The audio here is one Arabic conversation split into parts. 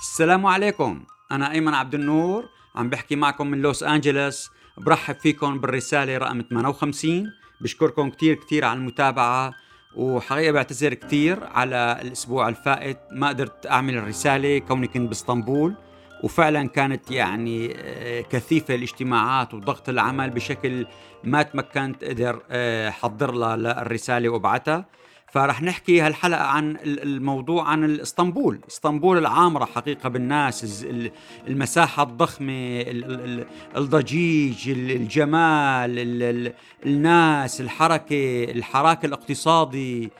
السلام عليكم. أنا أيمن عبد النور عم بحكي معكم من لوس أنجلوس برحب فيكم بالرسالة رقم 58 بشكركم كتير كتير على المتابعة وحقيقة بعتذر كتير على الأسبوع الفائت. ما قدرت أعمل الرسالة كوني كنت بإسطنبول وفعلا كانت يعني آه، كثيفة الاجتماعات وضغط العمل بشكل ما تمكنت قدر آه، حضر لها للرسالة وابعتها فرح نحكي هالحلقة عن الموضوع عن اسطنبول إسطنبول العامرة حقيقة بالناس المساحة الضخمة الضجيج الجمال الناس الحركة الحراك الاقتصادي.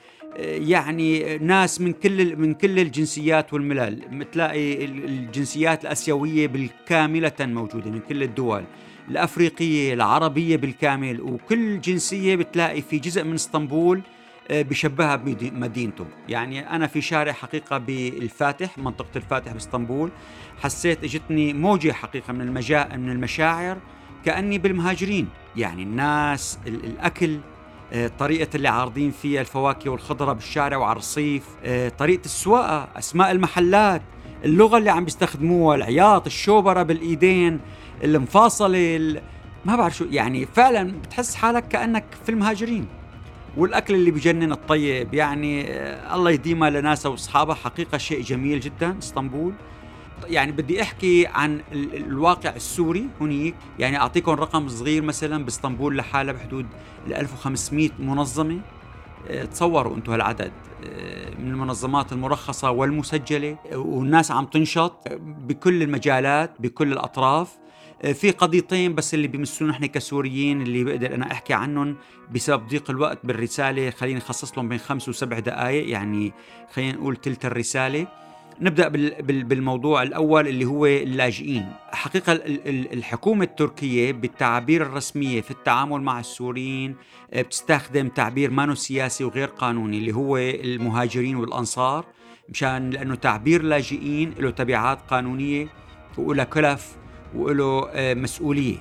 يعني ناس من كل من كل الجنسيات والملل. بتلاقي الجنسيات الأسيوية بالكاملة موجودة من كل الدول. الأفريقية العربية بالكامل. وكل جنسية بتلاقي في جزء من إسطنبول بشبهها بمدينته يعني أنا في شارع حقيقة بالفاتح منطقة الفاتح بإسطنبول. حسيت إجتني موجة حقيقة من المجا من المشاعر كأني بالمهاجرين. يعني الناس الأكل آه، طريقة اللي عارضين فيها الفواكه والخضرة بالشارع وعلى الرصيف آه، طريقة السواقة أسماء المحلات اللغة اللي عم بيستخدموها العياط الشوبرة بالإيدين المفاصلة ما بعرف شو. يعني فعلا بتحس حالك كأنك في المهاجرين. والأكل اللي بجنن الطيب يعني آه، الله يديمها لناسها واصحابها حقيقة شيء جميل جدا إسطنبول. يعني بدي أحكي عن الواقع السوري هنيك. يعني أعطيكم رقم صغير مثلا بإسطنبول لحالها بحدود ال 1500 منظمة. آه، تصوروا أنتم هالعدد آه، من المنظمات المرخصة والمسجلة. والناس عم تنشط بكل المجالات بكل الأطراف. في قضيتين بس اللي بيمسونا إحنا كسوريين اللي بقدر أنا أحكي عنهم بسبب ضيق الوقت بالرسالة. خليني أخصص لهم بين خمس وسبع دقائق يعني خلينا نقول تلت الرسالة. نبدأ بالموضوع الأول اللي هو اللاجئين. حقيقة الحكومة التركية بالتعابير الرسمية في التعامل مع السوريين آه، بتستخدم تعبير مانو سياسي وغير قانوني اللي هو المهاجرين والأنصار مشان لأنه تعبير لاجئين له تبعات قانونية وله كلف وله آه، مسؤولية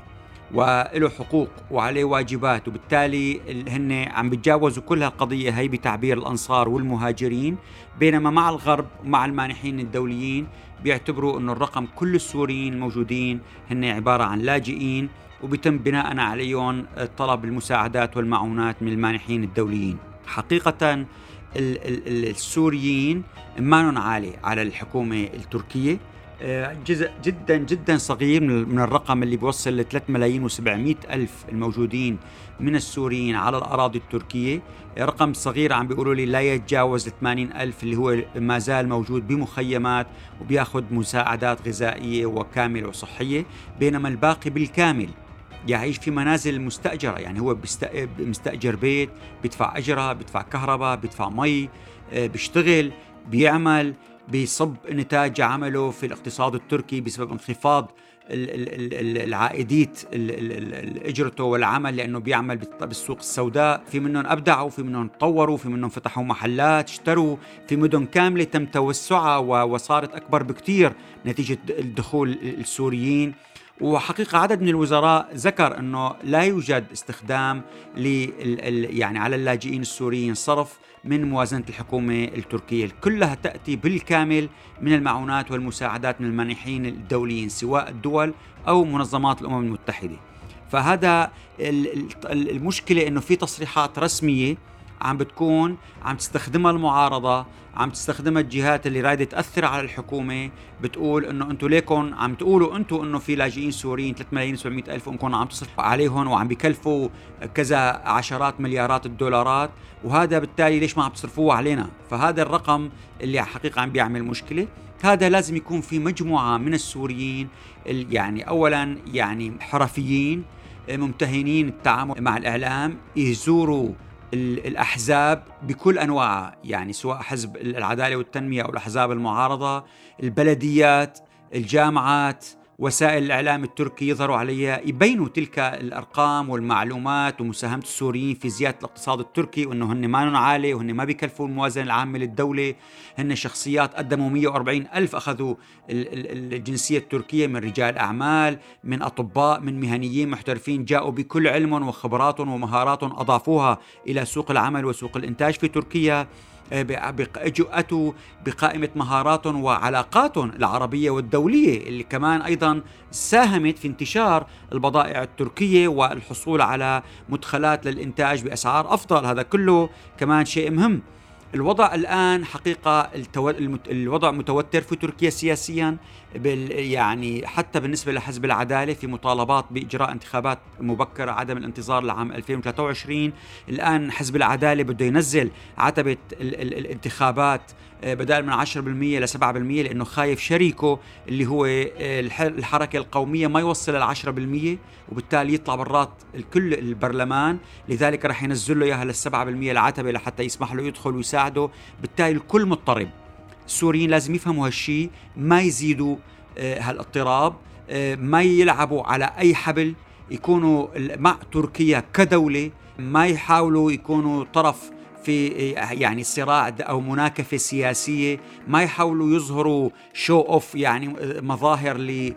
وله حقوق وعليه واجبات. وبالتالي هن عم بيتجاوزوا كل هالقضية هي بتعبير الأنصار والمهاجرين بينما مع الغرب ومع المانحين الدوليين بيعتبروا أنه الرقم كل السوريين الموجودين هن عبارة عن لاجئين وبيتم بناء عليهم طلب المساعدات والمعونات من المانحين الدوليين. حقيقة السوريين ما عالي على الحكومة التركية جزء جدا جدا صغير من الرقم اللي بيوصل ل 3 ملايين و700 ألف الموجودين من السوريين على الأراضي التركية. رقم صغير عم بيقولوا لي لا يتجاوز 80 ألف اللي هو ما زال موجود بمخيمات وبياخذ مساعدات غذائية وكاملة وصحية بينما الباقي بالكامل يعيش في منازل مستأجرة. يعني هو مستأجر بيت بيدفع أجرة بيدفع كهرباء بيدفع مي آه، بيشتغل بيعمل. بيصب نتاج عمله في الاقتصاد التركي بسبب انخفاض العائديت اجرته والعمل لأنه بيعمل بالسوق السوداء. في منهم أبدعوا في منهم تطوروا في منهم فتحوا محلات اشتروا. في مدن كاملة تم توسعها وصارت أكبر بكثير نتيجة الدخول السوريين. وحقيقة عدد من الوزراء ذكر أنه لا يوجد استخدام يعني على اللاجئين السوريين صرف من موازنة الحكومة التركية كلها تأتي بالكامل من المعونات والمساعدات من المانحين الدوليين سواء الدول أو منظمات الأمم المتحدة. فهذا المشكلة أنه في تصريحات رسمية عم بتكون عم تستخدمها المعارضة عم تستخدمها الجهات اللي رايدة تأثر على الحكومة. بتقول إنه أنتم ليكم عم تقولوا أنتم إنه في لاجئين سوريين 3 ملايين و ألف وانكم عم تصرفوا عليهم وعم بكلفوا كذا عشرات مليارات الدولارات وهذا بالتالي ليش ما عم تصرفوه علينا؟ فهذا الرقم اللي حقيقة عم بيعمل مشكلة. هذا لازم يكون في مجموعة من السوريين يعني أولا يعني حرفيين ممتهنين التعامل مع الإعلام يزوروا الأحزاب بكل أنواعها يعني سواء حزب العدالة والتنمية أو الأحزاب المعارضة البلديات الجامعات وسائل الإعلام التركي يظهروا عليها يبينوا تلك الأرقام والمعلومات ومساهمة السوريين في زيادة الاقتصاد التركي وأنه هن ما عالي وهن ما بيكلفوا الموازنة العامة للدولة. هن شخصيات قدموا 140 ألف أخذوا الجنسية التركية من رجال أعمال من أطباء من مهنيين محترفين جاءوا بكل علمهم وخبراتهم ومهاراتهم أضافوها إلى سوق العمل وسوق الإنتاج في تركيا. اتوا بقائمة مهاراتهم وعلاقاتهم العربية والدولية اللي كمان أيضا ساهمت في انتشار البضائع التركية والحصول على مدخلات للإنتاج بأسعار أفضل هذا كله كمان شيء مهم الوضع الآن حقيقة. الوضع متوتر في تركيا سياسيا بال... يعني حتى بالنسبة لحزب العدالة في مطالبات بإجراء انتخابات مبكرة عدم الانتظار لعام 2023 الآن حزب العدالة بده ينزل عتبة ال... ال... الانتخابات آه، بدل من 10% ل 7% لأنه خايف شريكه اللي هو آه، الحركة القومية ما يوصل ل 10% وبالتالي يطلع برات الكل البرلمان. لذلك رح ينزل له إياها لل 7% العتبة لحتى يسمح له يدخل ويساعده. بالتالي الكل مضطرب. السوريين لازم يفهموا هالشيء ما يزيدوا آه، هالاضطراب ما يلعبوا على أي حبل يكونوا مع تركيا كدولة ما يحاولوا يكونوا طرف في يعني صراع أو مناكفة سياسية ما يحاولوا يظهروا شو اوف يعني مظاهر ل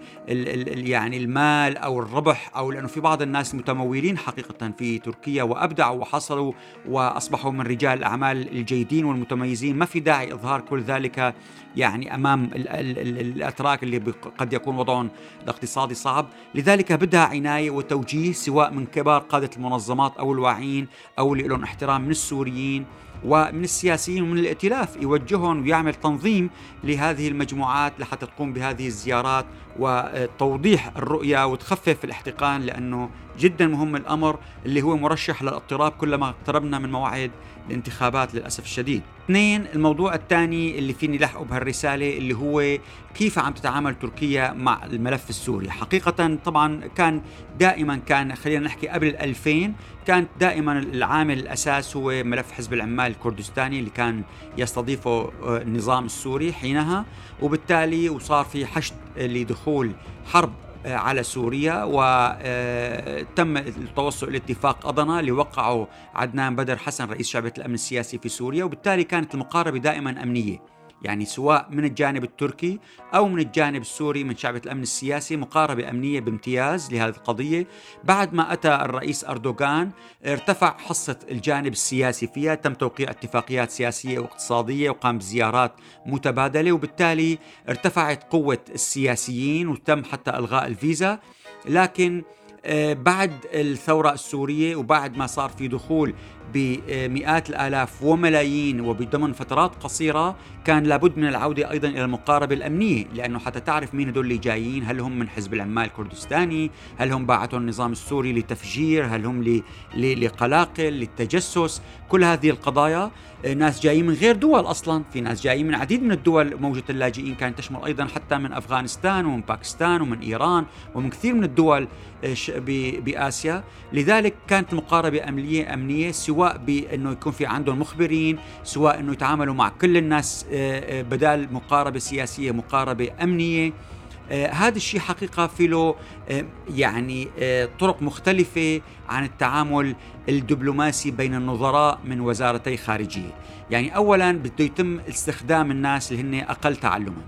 يعني المال أو الربح أو لأنه في بعض الناس متمولين حقيقة في تركيا وأبدعوا وحصلوا وأصبحوا من رجال الأعمال الجيدين والمتميزين. ما في داعي إظهار كل ذلك يعني أمام الأتراك اللي قد يكون وضعهم الاقتصادي صعب، لذلك بدها عناية وتوجيه سواء من كبار قادة المنظمات أو الواعين أو اللي لهم احترام من السوريين. ومن السياسيين ومن الائتلاف يوجههم ويعمل تنظيم لهذه المجموعات لحتى تقوم بهذه الزيارات وتوضيح الرؤية وتخفف الاحتقان لأنه جدا مهم الأمر اللي هو مرشح للاضطراب كلما اقتربنا من موعد الانتخابات للأسف الشديد. اثنين الموضوع الثاني اللي فيني لحقه بهالرسالة اللي هو كيف عم تتعامل تركيا مع الملف السوري. حقيقة طبعا كان دائما كان خلينا نحكي قبل الألفين كانت دائما العامل الأساس هو ملف حزب العمال الكردستاني اللي كان يستضيفه آه، النظام السوري حينها. وبالتالي وصار في حشد لدخول حرب آه، على سوريا. وتم آه، التوصل إلى اتفاق اضنا اللي وقعه عدنان بدر حسن رئيس شعبه الأمن السياسي في سوريا. وبالتالي كانت المقاربة دائما أمنية. يعني سواء من الجانب التركي أو من الجانب السوري من شعبة الأمن السياسي مقاربة أمنية بامتياز لهذه القضية. بعد ما أتى الرئيس أردوغان ارتفع حصة الجانب السياسي فيها تم توقيع اتفاقيات سياسية واقتصادية وقام بزيارات متبادلة وبالتالي ارتفعت قوة السياسيين وتم حتى إلغاء الفيزا. لكن آه، بعد الثورة السورية وبعد ما صار في دخول بمئات الآلاف وملايين وبضمن فترات قصيرة كان لابد من العودة أيضا إلى المقاربه الامنيه لأنه حتى تعرف مين هدول اللي جايين هل هم من حزب العمال الكردستاني هل هم باعتوا النظام السوري لتفجير هل هم لقلاقل للتجسس كل هذه القضايا آه، ناس جايين من غير دول أصلا في ناس جايين من عديد من الدول موجة اللاجئين كانت تشمل أيضا حتى من أفغانستان ومن باكستان ومن إيران ومن كثير من الدول آه، بآسيا. لذلك كانت مقاربه امنيه أمنية سواء بأنه يكون في عندهم مخبرين سواء إنه يتعاملوا مع كل الناس آه، بدال مقاربة سياسية مقاربة أمنية. آه هذا الشيء حقيقة في له آه يعني آه طرق مختلفة عن التعامل الدبلوماسي بين النظراء من وزارتي خارجية. يعني أولا بده يتم استخدام الناس اللي هن أقل تعلما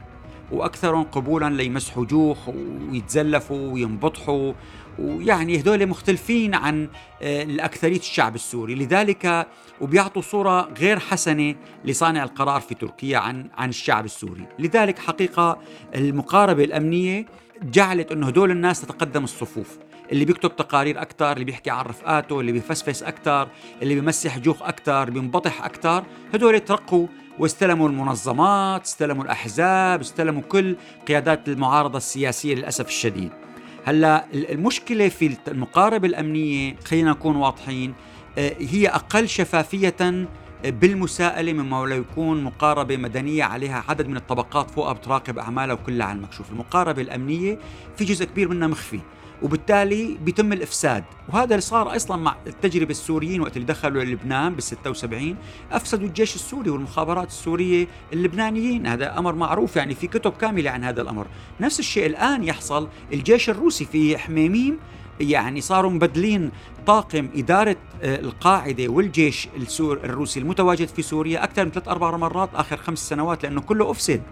وأكثرهم قبولا ليمسحوا جوخ ويتزلفوا وينبطحوا. ويعني هذول مختلفين عن آه، الأكثرية الشعب السوري. لذلك وبيعطوا صورة غير حسنة لصانع القرار في تركيا عن عن الشعب السوري. لذلك حقيقة المقاربة الأمنية جعلت أنه هدول الناس تتقدم الصفوف. اللي بيكتب تقارير أكثر اللي بيحكي عن رفقاته اللي بيفسفس أكثر اللي بيمسح جوخ أكثر بينبطح أكثر هدول ترقوا واستلموا المنظمات استلموا الأحزاب استلموا كل قيادات المعارضة السياسية للأسف الشديد. هلا المشكلة في المقاربة الأمنية خلينا نكون واضحين آه، هي أقل شفافية آه، بالمساءلة مما لو يكون مقاربة مدنية عليها عدد من الطبقات فوقها بتراقب أعمالها وكلها على المكشوف. المقاربة الأمنية في جزء كبير منها مخفي. وبالتالي بيتم الإفساد. وهذا اللي صار أصلا مع التجربة السوريين وقت اللي دخلوا لبنان بال 76 أفسدوا الجيش السوري والمخابرات السورية اللبنانيين. هذا أمر معروف يعني في كتب كاملة عن هذا الأمر. نفس الشيء الآن يحصل. الجيش الروسي في حميميم يعني صاروا مبدلين طاقم إدارة آه، القاعدة والجيش السور الروسي المتواجد في سوريا أكثر من ثلاث أربع مرات آخر خمس سنوات لأنه كله أفسد.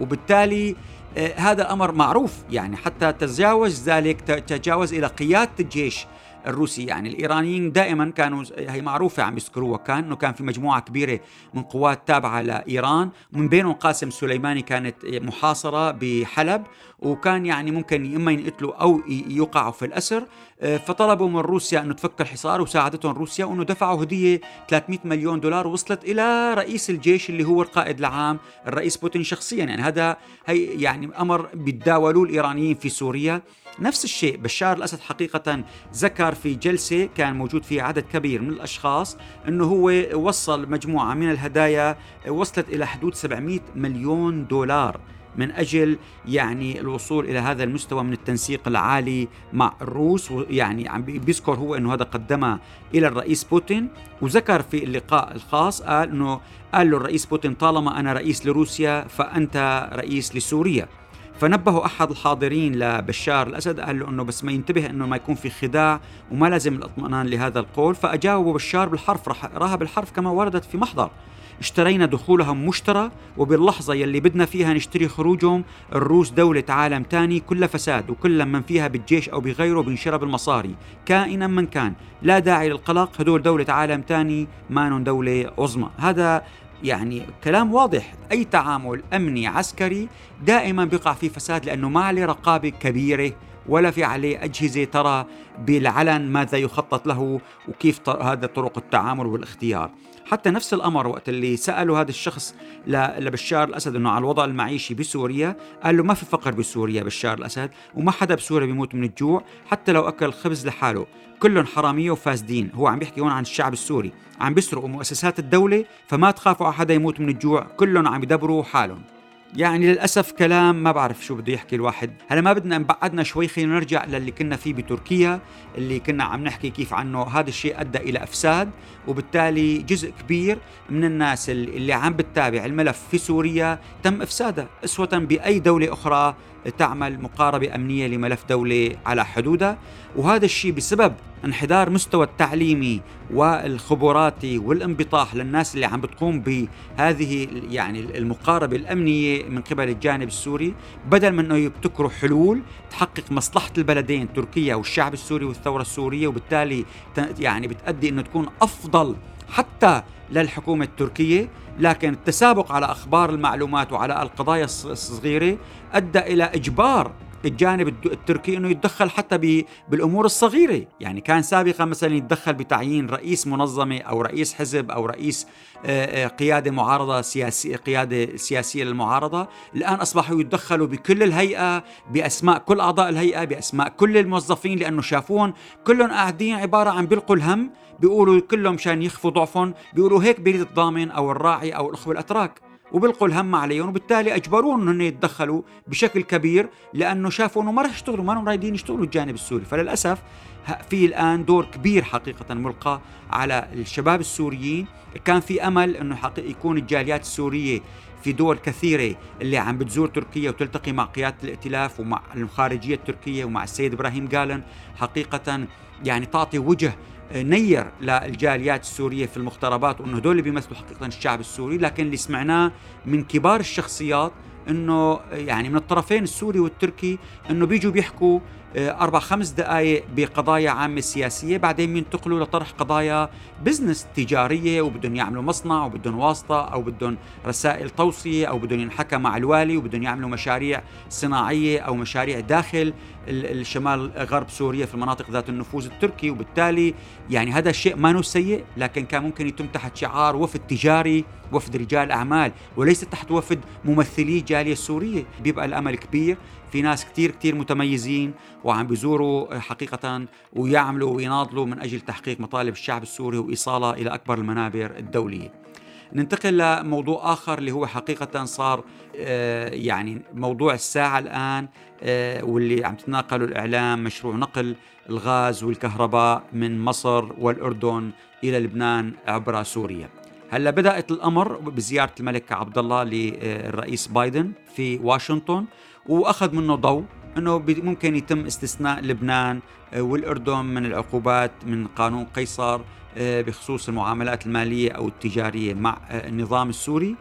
وبالتالي هذا أمر معروف يعني حتى تجاوز ذلك تجاوز إلى قيادة الجيش. الروسي. يعني الإيرانيين دائما كانوا هي معروفة عم يذكروها كان إنه كان في مجموعة كبيرة من قوات تابعة لإيران. من بينهم قاسم سليماني كانت محاصرة بحلب وكان يعني ممكن إما ينقتلوا أو يوقعوا في الأسر. آه، فطلبوا من روسيا إنه تفك الحصار وساعدتهم روسيا وإنه دفعوا هدية 300 مليون دولار وصلت إلى رئيس الجيش اللي هو القائد العام الرئيس بوتين شخصيا. يعني هذا هي يعني أمر بيتداولوه الإيرانيين في سوريا. نفس الشيء. بشار الأسد حقيقة ذكر في جلسة كان موجود فيها عدد كبير من الأشخاص إنه هو وصل مجموعة من الهدايا وصلت إلى حدود 700 مليون دولار من أجل يعني الوصول إلى هذا المستوى من التنسيق العالي مع الروس ويعني عم بيذكر هو إنه هذا قدمه إلى الرئيس بوتين. وذكر في اللقاء الخاص قال إنه قال له الرئيس بوتين طالما أنا رئيس لروسيا فأنت رئيس لسوريا. فنبهوا أحد الحاضرين لبشار الأسد قال له إنه بس ما ينتبه إنه ما يكون في خداع وما لازم الاطمئنان لهذا القول. فاجابه بشار بالحرف راها بالحرف كما وردت في محضر. اشترينا دخولهم مشترى وباللحظة يلي بدنا فيها نشتري خروجهم الروس دولة عالم تاني كلها فساد وكل من فيها بالجيش أو بغيره بنشرب المصاري. كائنا من كان لا داعي للقلق هدول دولة عالم تاني ما دولة عظمى. هذا يعني كلام واضح. أي تعامل أمني عسكري دائما بيقع فيه فساد لأنه ما عليه رقابة كبيرة ولا في عليه أجهزة ترى بالعلن ماذا يخطط له وكيف هذا طرق التعامل والاختيار. حتى نفس الأمر وقت اللي سألوا هذا الشخص لبشار الأسد أنه على الوضع المعيشي بسوريا قال له ما في فقر بسوريا بشار الأسد وما حدا بسوريا بيموت من الجوع حتى لو أكل خبز لحاله. كلهم حرامية وفاسدين. هو عم بيحكي هون عن الشعب السوري. عم بيسرقوا مؤسسات الدولة فما تخافوا على حدا يموت من الجوع. كلهم عم يدبروا حالهم. يعني للأسف كلام ما بعرف شو بده يحكي الواحد. هلا ما بدنا نبعدنا شوي خلينا نرجع للي كنا فيه بتركيا اللي كنا عم نحكي كيف عنه. هذا الشيء أدى إلى أفساد وبالتالي جزء كبير من الناس اللي عم بتتابع الملف في سوريا تم إفسادها أسوة بأي دولة أخرى تعمل مقاربة أمنية لملف دولة على حدودها. وهذا الشيء بسبب انحدار مستوى التعليمي والخبراتي والانبطاح للناس اللي عم بتقوم بهذه يعني المقاربة الأمنية من قبل الجانب السوري. بدل من أنه يبتكروا حلول تحقق مصلحة البلدين تركيا والشعب السوري والثورة السورية وبالتالي يعني بتأدي أنه تكون أفضل حتى للحكومة التركية لكن التسابق على أخبار المعلومات وعلى القضايا الصغيرة أدى إلى إجبار الجانب التركي إنه يتدخل حتى بالأمور الصغيرة، يعني كان سابقا مثلا يتدخل بتعيين رئيس منظمة أو رئيس حزب أو رئيس آه، آه، قيادة معارضة سياسية قيادة سياسية للمعارضة، الآن أصبحوا يتدخلوا بكل الهيئة بأسماء كل أعضاء الهيئة بأسماء كل الموظفين لأنه شافوهم. كلهم قاعدين عبارة عن بيلقوا الهم بيقولوا كلهم مشان يخفوا ضعفهم بيقولوا هيك بيريد الضامن أو الراعي أو الأخوة الأتراك. وبيلقوا الهم عليهم وبالتالي اجبروهم إنهم يتدخلوا بشكل كبير لأنه شافوا إنه ما راح يشتغلوا ما لهم رايدين يشتغلوا الجانب السوري. فللأسف في الآن دور كبير حقيقة ملقى على الشباب السوريين. كان في أمل إنه يكون الجاليات السورية في دول كثيرة اللي عم بتزور تركيا وتلتقي مع قيادة الائتلاف ومع الخارجية التركية ومع السيد إبراهيم جالن حقيقة يعني تعطي وجه نير للجاليات السورية في المغتربات وأنه هدول اللي بيمثلوا حقيقة الشعب السوري لكن اللي سمعناه من كبار الشخصيات إنه يعني من الطرفين السوري والتركي إنه بيجوا بيحكوا آه، أربع خمس دقائق بقضايا عامة سياسية بعدين بينتقلوا لطرح قضايا بزنس تجارية وبدهم يعملوا مصنع وبدهم واسطة أو بدهم رسائل توصية أو بدهم ينحكى مع الوالي وبدهم يعملوا مشاريع صناعية أو مشاريع داخل. الشمال غرب سوريا في المناطق ذات النفوذ التركي وبالتالي يعني هذا الشيء ما سيء لكن كان ممكن يتم تحت شعار وفد تجاري وفد رجال أعمال وليس تحت وفد ممثلي الجاليه السوريه بيبقى الأمل كبير. في ناس كتير كتير متميزين وعم بيزوروا حقيقة ويعملوا ويناضلوا من أجل تحقيق مطالب الشعب السوري وإيصالها إلى أكبر المنابر الدولية. ننتقل لموضوع آخر اللي هو حقيقة صار آه، يعني موضوع الساعة الآن آه، واللي عم تتناقله الإعلام مشروع نقل الغاز والكهرباء من مصر والأردن إلى لبنان عبر سوريا. هلأ بدأت الأمر بزيارة الملك عبد الله للرئيس بايدن في واشنطن وأخذ منه ضوء إنه ممكن يتم استثناء لبنان آه، والأردن من العقوبات من قانون قيصر بخصوص المعاملات المالية أو التجارية مع آه، النظام السوري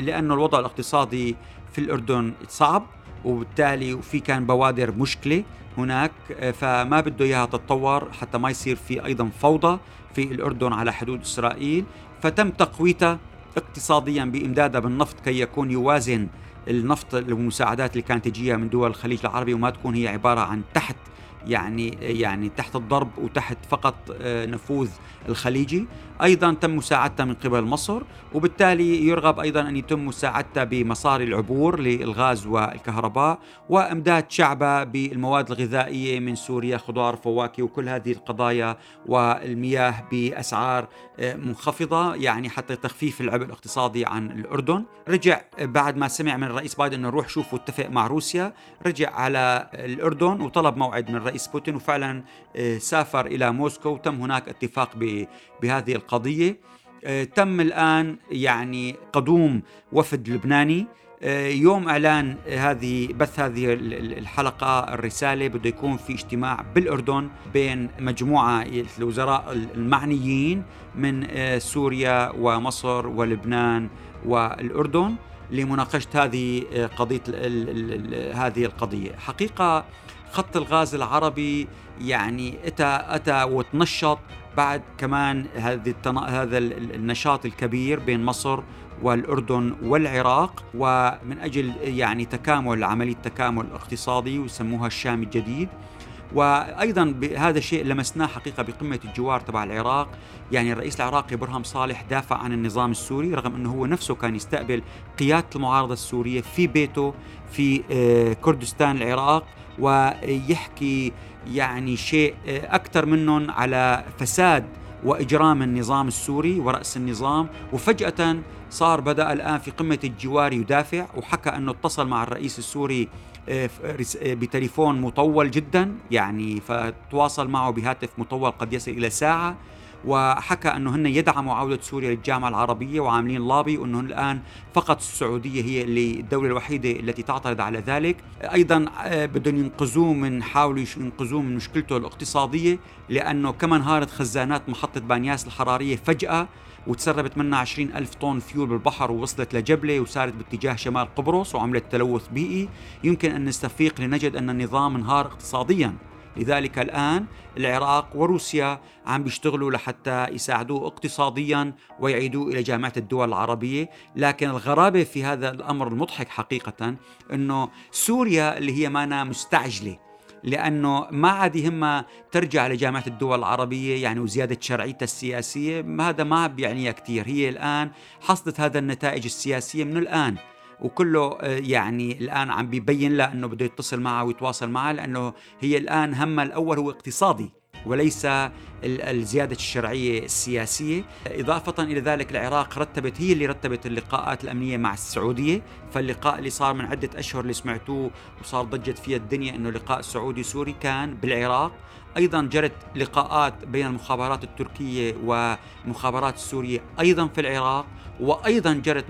لأنه الوضع الاقتصادي في الأردن صعب وبالتالي وفي كان بوادر مشكلة هناك فما بده إياها تتطور حتى ما يصير في أيضا فوضى في الأردن على حدود إسرائيل. فتم تقويتها اقتصاديا بامدادها بالنفط كي يكون يوازن النفط والمساعدات اللي كانت تجيها من دول الخليج العربي وما تكون هي عبارة عن تحت يعني يعني تحت الضرب وتحت فقط آه، نفوذ الخليجي. أيضا تم مساعدتها من قبل مصر وبالتالي يرغب أيضا أن يتم مساعدتها بمصاري العبور للغاز والكهرباء وإمداد شعبها بالمواد الغذائية من سوريا خضار فواكه وكل هذه القضايا والمياه بأسعار آه، منخفضة يعني حتى تخفيف العبء الاقتصادي عن الأردن. رجع بعد ما سمع من الرئيس بايدن أنه روح شوف واتفق مع روسيا. رجع على الأردن وطلب موعد من الرئيس بوتين وفعلا آه، سافر إلى موسكو. وتم هناك اتفاق بهذه القضية. آه، تم الآن يعني قدوم وفد لبناني. آه، يوم إعلان هذه بث هذه الحلقة الرسالة بده يكون في اجتماع بالأردن بين مجموعة الوزراء المعنيين من سوريا ومصر ولبنان والأردن لمناقشة هذه قضية هذه القضية. حقيقة خط الغاز العربي يعني أتى أتى وتنشط بعد كمان هذه هذا النشاط الكبير بين مصر والأردن والعراق ومن أجل يعني تكامل عملية تكامل اقتصادي ويسموها الشام الجديد. وأيضا بهذا الشيء لمسناه حقيقة بقمة الجوار تبع العراق. يعني الرئيس العراقي برهم صالح دافع عن النظام السوري رغم إنه هو نفسه كان يستقبل قيادة المعارضة السورية في بيته في آه، كردستان العراق ويحكي يعني شيء آه، أكثر منهم على فساد وإجرام النظام السوري ورأس النظام. وفجأة صار بدأ الآن في قمة الجوار يدافع وحكى أنه اتصل مع الرئيس السوري آه، آه، بتليفون مطول جدا يعني فتواصل معه بهاتف مطول قد يصل إلى ساعة. وحكى أنه هن يدعموا عودة سوريا للجامعة العربية وعاملين لابي وأنه الآن فقط السعودية هي اللي الدولة الوحيدة التي تعترض على ذلك، أيضا آه، بدهم ينقذوه من حاولوا ينقذوه من مشكلته الاقتصادية لأنه كما انهارت خزانات محطة بانياس الحرارية فجأة وتسربت منها 20 ألف طن فيول بالبحر ووصلت لجبلة وسارت باتجاه شمال قبرص وعملت تلوث بيئي. يمكن أن نستفيق لنجد أن النظام انهار اقتصاديا. لذلك الآن العراق وروسيا عم بيشتغلوا لحتى يساعدوه اقتصاديا ويعيدوه إلى جامعة الدول العربية. لكن الغرابة في هذا الأمر المضحك حقيقة أنه سوريا اللي هي مانا مستعجلة لأنه ما عاد يهمها ترجع لجامعة الدول العربية يعني وزيادة شرعيتها السياسية. هذا ما بيعنيها كثير هي الآن حصدت هذا النتائج السياسية من الآن. وكله آه، يعني الآن عم بيبين لها إنه بده يتصل معها ويتواصل معها لأنه هي الآن همها الأول هو اقتصادي وليس الزيادة الشرعية السياسية. إضافة إلى ذلك العراق رتبت هي اللي رتبت اللقاءات الأمنية مع السعودية فاللقاء اللي صار من عدة أشهر اللي سمعتوه وصار ضجت فيه الدنيا أنه لقاء سعودي سوري كان بالعراق. أيضا جرت لقاءات بين المخابرات التركية والمخابرات السورية أيضا في العراق وأيضا جرت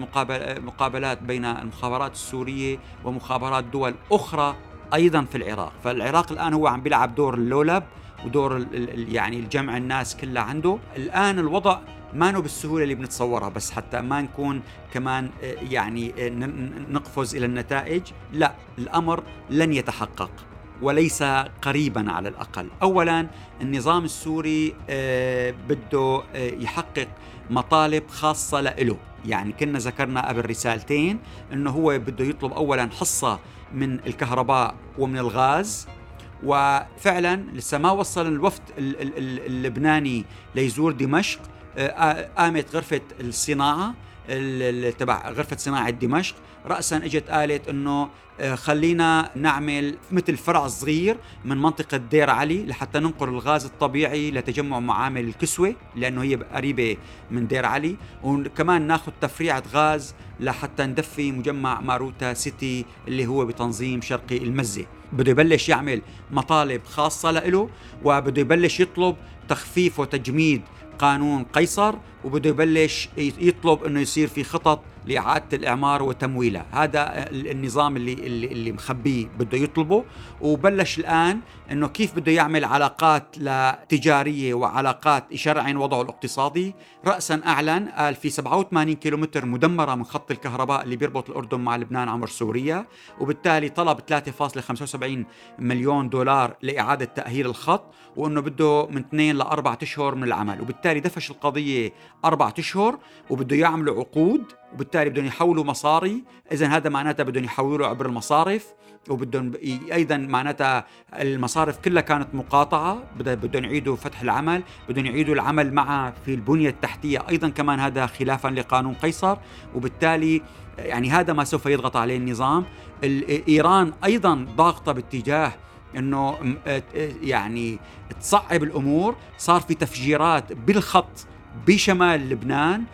مقابلات بين المخابرات السورية ومخابرات دول أخرى أيضا في العراق، فالعراق الآن هو عم بيلعب دور اللولب ودور يعني الجمع الناس كلها عنده، الآن الوضع ما بالسهولة اللي بنتصورها بس حتى ما نكون كمان آه، يعني آه، نقفز إلى النتائج، لا الأمر لن يتحقق. وليس قريبا على الأقل. اولا النظام السوري آه، بده يحقق مطالب خاصة له يعني كنا ذكرنا قبل رسالتين إنه هو بده يطلب اولا حصة من الكهرباء ومن الغاز وفعلا لسه ما وصل الوفد اللبناني ليزور دمشق آه، قامت غرفة الصناعة تبع غرفة صناعة دمشق. رأسا إجت قالت إنه آه، خلينا نعمل مثل فرع صغير من منطقة دير علي لحتى ننقل الغاز الطبيعي لتجمع معامل الكسوة لأنه هي قريبة من دير علي. وكمان ناخذ تفريعة غاز لحتى ندفي مجمع ماروتا سيتي اللي هو بتنظيم شرقي المزة. بده يبلش يعمل مطالب خاصة له وبده يبلش يطلب تخفيف وتجميد قانون قيصر وبده يبلش يطلب إنه يصير في خطط لإعادة الإعمار وتمويلها، هذا النظام اللي اللي, اللي مخبيه بده يطلبه. وبلش الآن إنه كيف بده يعمل علاقات تجارية وعلاقات يشرعن وضعه الاقتصادي، راسا أعلن قال في 87 كيلومتر مدمرة من خط الكهرباء اللي بيربط الأردن مع لبنان عبر سوريا، وبالتالي طلب 3.75 مليون دولار لإعادة تأهيل الخط، وإنه بده من اثنين لاربع أشهر من العمل، وبالتالي دفش القضية أربع أشهر وبده يعملوا عقود وبالتالي بدهم يحولوا مصاري. اذا هذا معناتها بدهم يحولوا عبر المصارف وبدهم أيضا معناتها المصارف كلها كانت مقاطعة. بدهم يعيدوا فتح العمل بدهم يعيدوا العمل مع في البنية التحتية. أيضا كمان هذا خلافا لقانون قيصر. وبالتالي يعني هذا ما سوف يضغط عليه النظام. إيران أيضا ضاغطة باتجاه إنه يعني تصعب الأمور. صار في تفجيرات بالخط بشمال لبنان.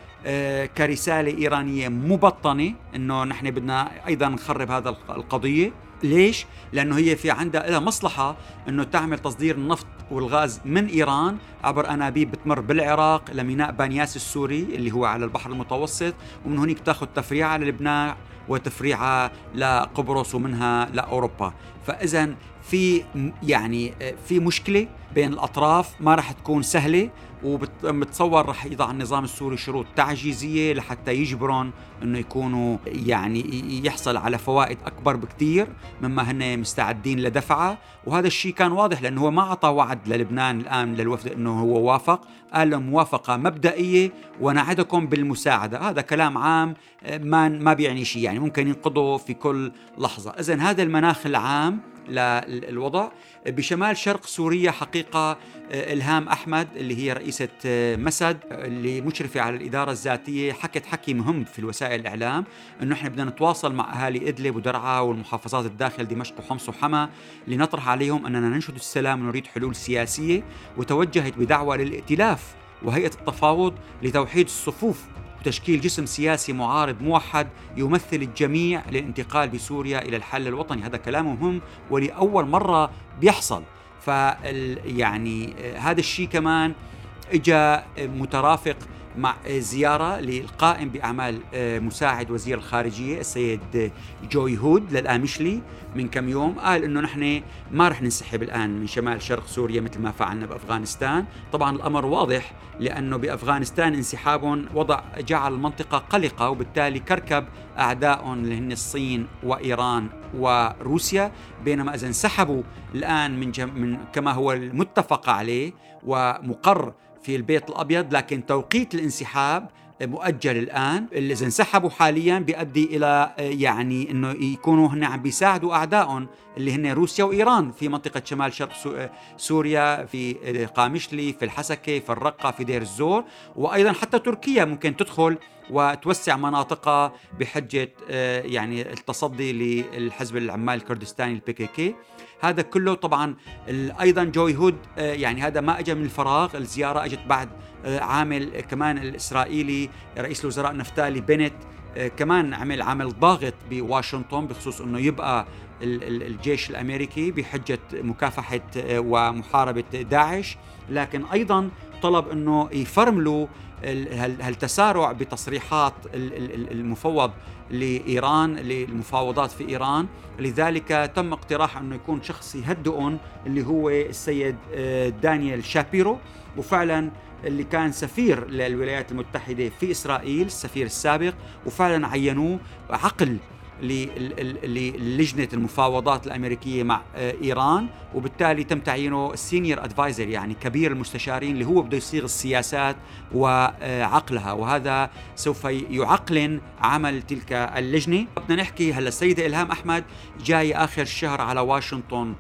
كرسالة إيرانية مبطنة إنه نحن بدنا أيضا نخرب هذا القضية ليش؟ لأنه هي في عندها لها مصلحة إنه تعمل تصدير النفط والغاز من إيران عبر أنابيب بتمر بالعراق لميناء بانياس السوري اللي هو على البحر المتوسط ومن هناك بتاخذ تفريعة للبنان وتفريعها لقبرص ومنها لأوروبا فاذا في يعني آه، في مشكلة بين الأطراف ما راح تكون سهلة ومتصور رح يضع النظام السوري شروط تعجيزية لحتى يجبرون إنه يكونوا يعني يحصل على فوائد أكبر بكثير مما هن مستعدين لدفعها. وهذا الشيء كان واضح لأنه هو ما أعطى وعد للبنان الآن للوفد إنه هو وافق. قال موافقة مبدئية ونعدكم بالمساعدة. هذا كلام عام ما ما بيعني شيء يعني ممكن ينقضوا في كل لحظة. اذا هذا المناخ العام للوضع بشمال شرق سوريا حقيقة إلهام أحمد اللي هي رئيسة مسد اللي مشرفة على الإدارة الذاتية. حكت حكي مهم في الوسائل الإعلام أنه إحنا بدنا نتواصل مع أهالي إدلب ودرعا والمحافظات الداخل دمشق وحمص وحما لنطرح عليهم أننا ننشد السلام ونريد حلول سياسية وتوجهت بدعوة للائتلاف وهيئة التفاوض لتوحيد الصفوف وتشكيل جسم سياسي معارض موحد يمثل الجميع للانتقال بسوريا إلى الحل الوطني. هذا كلام مهم ولأول مرة بيحصل. ف يعني هذا الشيء كمان اجى مترافق مع زيارة للقائم بأعمال آه، مساعد وزير الخارجية السيد جوي هود للآمشلي من كم يوم. قال إنه نحن ما رح ننسحب الآن من شمال شرق سوريا مثل ما فعلنا بأفغانستان، طبعا الأمر واضح لأنه بأفغانستان انسحابهم وضع جعل المنطقة قلقة وبالتالي كركب اعدائهم اللي هن الصين وإيران وروسيا. بينما إذا انسحبوا الآن من, جم من كما هو المتفق عليه ومقر في البيت الأبيض لكن توقيت الانسحاب مؤجل الآن. اللي انسحبوا حاليا بيؤدي إلى يعني إنه يكونوا هن عم بيساعدوا أعدائهم اللي هن روسيا وإيران. في منطقة شمال شرق سوريا في قامشلي في الحسكة في الرقة في دير الزور. وأيضا حتى تركيا ممكن تدخل وتوسع مناطقها بحجة يعني التصدي للحزب العمال الكردستاني ال PKK هذا كله طبعا أيضا جوي هود آه، يعني هذا ما اجى من الفراغ. الزيارة أجت بعد آه، عامل كمان الإسرائيلي رئيس الوزراء نفتالي بينيت آه، كمان عمل عمل ضاغط بواشنطن بخصوص إنه يبقى الجيش الأمريكي بحجة مكافحة ومحاربة داعش. لكن أيضا طلب إنه يفرملوا هالتسارع بتصريحات المفوض لإيران للمفاوضات في إيران؟ لذلك تم اقتراح أنه يكون شخص يهدئهم اللي هو السيد آه، دانيال شابيرو. وفعلا اللي كان سفير للولايات المتحدة في إسرائيل السفير السابق وفعلا عينوه عقل للجنة المفاوضات الأمريكية مع آه، إيران وبالتالي تم تعيينه ال senior advisor يعني كبير المستشارين اللي هو بده يصيغ السياسات وعقلها. وهذا سوف يعقلن عمل تلك اللجنة. بدنا نحكي هلا السيدة إلهام أحمد جاي آخر الشهر على واشنطن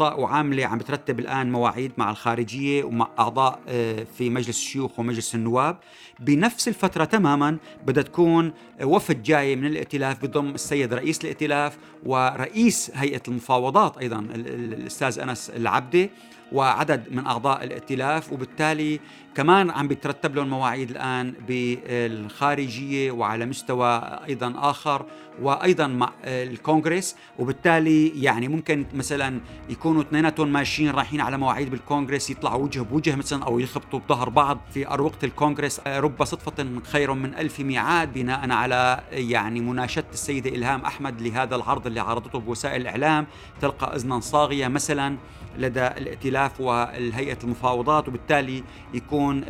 وعاملة عم بترتب الآن مواعيد مع الخارجية ومع أعضاء آه، في مجلس الشيوخ ومجلس النواب. بنفس الفترة تماما بدها تكون وفد جاي من الائتلاف بضم السيد رئيس الائتلاف ورئيس هيئة المفاوضات أيضا الأستاذ أنس العبدي. وعدد من أعضاء الائتلاف وبالتالي كمان عم بيترتب لهم مواعيد الآن بالخارجية وعلى مستوى أيضا آخر وأيضا مع الكونغرس. وبالتالي يعني ممكن مثلا يكونوا اثنيناتهم ماشيين رايحين على مواعيد بالكونغرس يطلعوا وجه بوجه مثلا أو يخبطوا بظهر بعض في أروقة الكونغرس. رب صدفة خير من ألف ميعاد بناء على يعني مناشدة السيدة إلهام أحمد لهذا العرض اللي عرضته بوسائل الإعلام. تلقى اذنا صاغية مثلا لدى الائتلاف. والهيئة المفاوضات وبالتالي يكون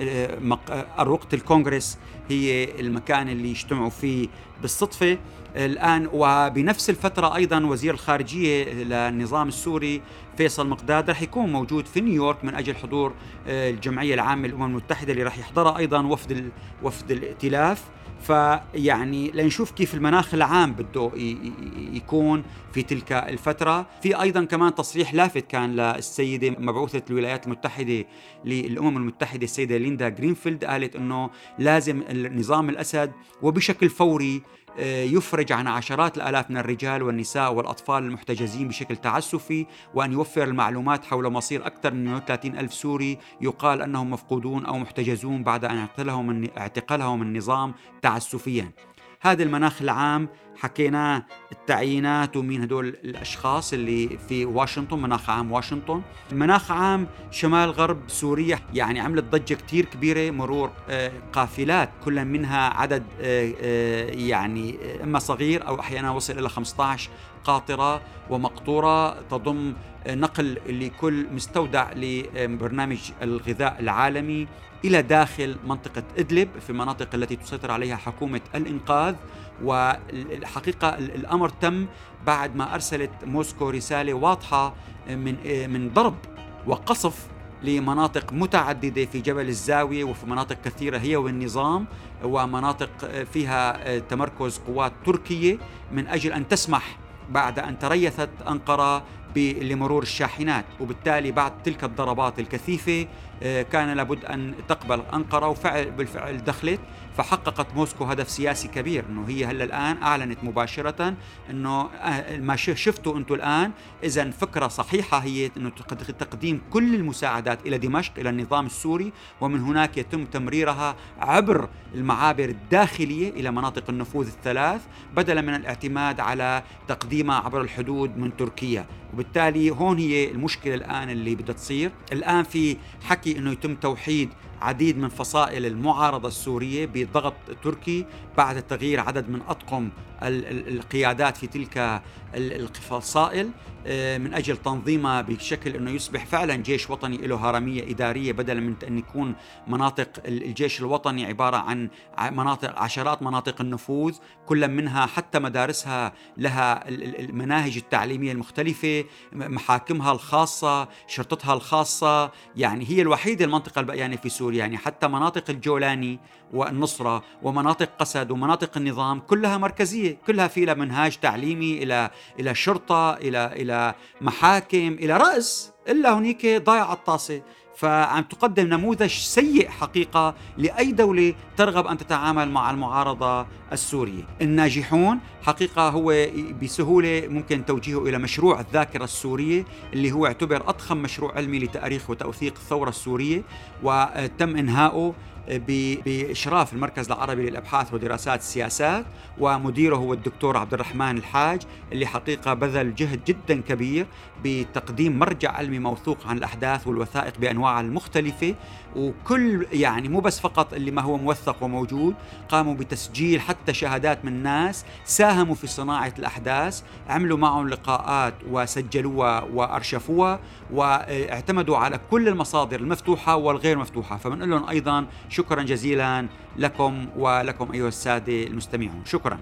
اروقه الكونغرس هي المكان اللي يجتمعوا فيه بالصدفة. الآن وبنفس الفترة أيضا وزير الخارجية للنظام السوري فيصل مقداد رح يكون موجود في نيويورك من أجل حضور آه، الجمعية العامة للأمم المتحدة اللي رح يحضرها أيضا وفد وفد الائتلاف. فيعني لنشوف كيف المناخ العام بده يكون في تلك الفترة. في أيضا كمان تصريح لافت كان للسيدة مبعوثة الولايات المتحدة للأمم المتحدة السيدة ليندا جرينفيلد قالت أنه لازم النظام الأسد وبشكل فوري يفرج عن عشرات الآلاف من الرجال والنساء والأطفال المحتجزين بشكل تعسفي وأن يوفر المعلومات حول مصير أكثر من 130 ألف سوري يقال أنهم مفقودون أو محتجزون بعد أن اعتقلهم النظام تعسفيا. هذا المناخ العام حكيناه التعيينات ومين هدول الأشخاص اللي في واشنطن مناخ عام واشنطن. مناخ عام شمال غرب سوريا يعني عملت ضجة كثير كبيرة مرور آه، قافلات كل منها عدد آه، آه، يعني إما صغير أو أحيانا وصل إلى 15 قاطرة ومقطورة تضم نقل لكل مستودع لبرنامج الغذاء العالمي. إلى داخل منطقة إدلب في المناطق التي تسيطر عليها حكومة الإنقاذ. والحقيقة الأمر تم بعد ما أرسلت موسكو رسالة واضحة من من ضرب وقصف لمناطق متعددة في جبل الزاوية وفي مناطق كثيرة هي والنظام ومناطق فيها تمركز قوات تركية من أجل أن تسمح بعد أن تريثت أنقرة لمرور الشاحنات. وبالتالي بعد تلك الضربات الكثيفة آه، كان لابد أن تقبل أنقرة وفعل بالفعل دخلت فحققت موسكو هدف سياسي كبير إنه هي هلا الآن أعلنت مباشرة إنه آه، ما شفتوا أنتم الآن. إذا فكرة صحيحة هي إنه تقديم كل المساعدات إلى دمشق إلى النظام السوري ومن هناك يتم تمريرها عبر المعابر الداخلية إلى مناطق النفوذ الثلاث بدلا من الاعتماد على تقديمها عبر الحدود من تركيا. وبالتالي هون هي المشكلة الآن اللي بدها تصير. الآن في حكي إنه يتم توحيد. عديد من فصائل المعارضة السورية بضغط تركي بعد تغيير عدد من أطقم القيادات في تلك الفصائل آه، من أجل تنظيمها بشكل إنه يصبح فعلا جيش وطني له هرمية إدارية بدلا من أن يكون مناطق الجيش الوطني عبارة عن مناطق عشرات مناطق النفوذ كل منها حتى مدارسها لها المناهج التعليمية المختلفة محاكمها الخاصة شرطتها الخاصة يعني هي الوحيدة المنطقة البقيانه في سوريا. يعني حتى مناطق الجولاني والنصرة ومناطق قسد ومناطق النظام كلها مركزية كلها في لها منهاج تعليمي إلى إلى شرطة إلى إلى محاكم إلى رأس إلا هنيك ضايع الطاسة. فعم تقدم نموذج سيء حقيقة لأي دولة ترغب أن تتعامل مع المعارضة السورية. الناجحون حقيقة هو بسهولة ممكن توجيهه إلى مشروع الذاكرة السورية اللي هو يعتبر أضخم مشروع علمي لتأريخ وتوثيق الثورة السورية وتم إنهاؤه بإشراف المركز العربي للأبحاث ودراسات السياسات ومديره هو الدكتور عبد الرحمن الحاج اللي حقيقة بذل جهد جدا كبير بتقديم مرجع علمي موثوق عن الأحداث والوثائق بأنواعها المختلفة وكل يعني مو بس فقط اللي ما هو موثق وموجود قاموا بتسجيل حتى شهادات من ناس ساهموا في صناعة الأحداث عملوا معهم لقاءات وسجلوها وأرشفوها واعتمدوا على كل المصادر المفتوحة والغير مفتوحة. فبنقول لهم أيضا شكرا جزيلا لكم ولكم أيها السادة المستمعون. شكرا.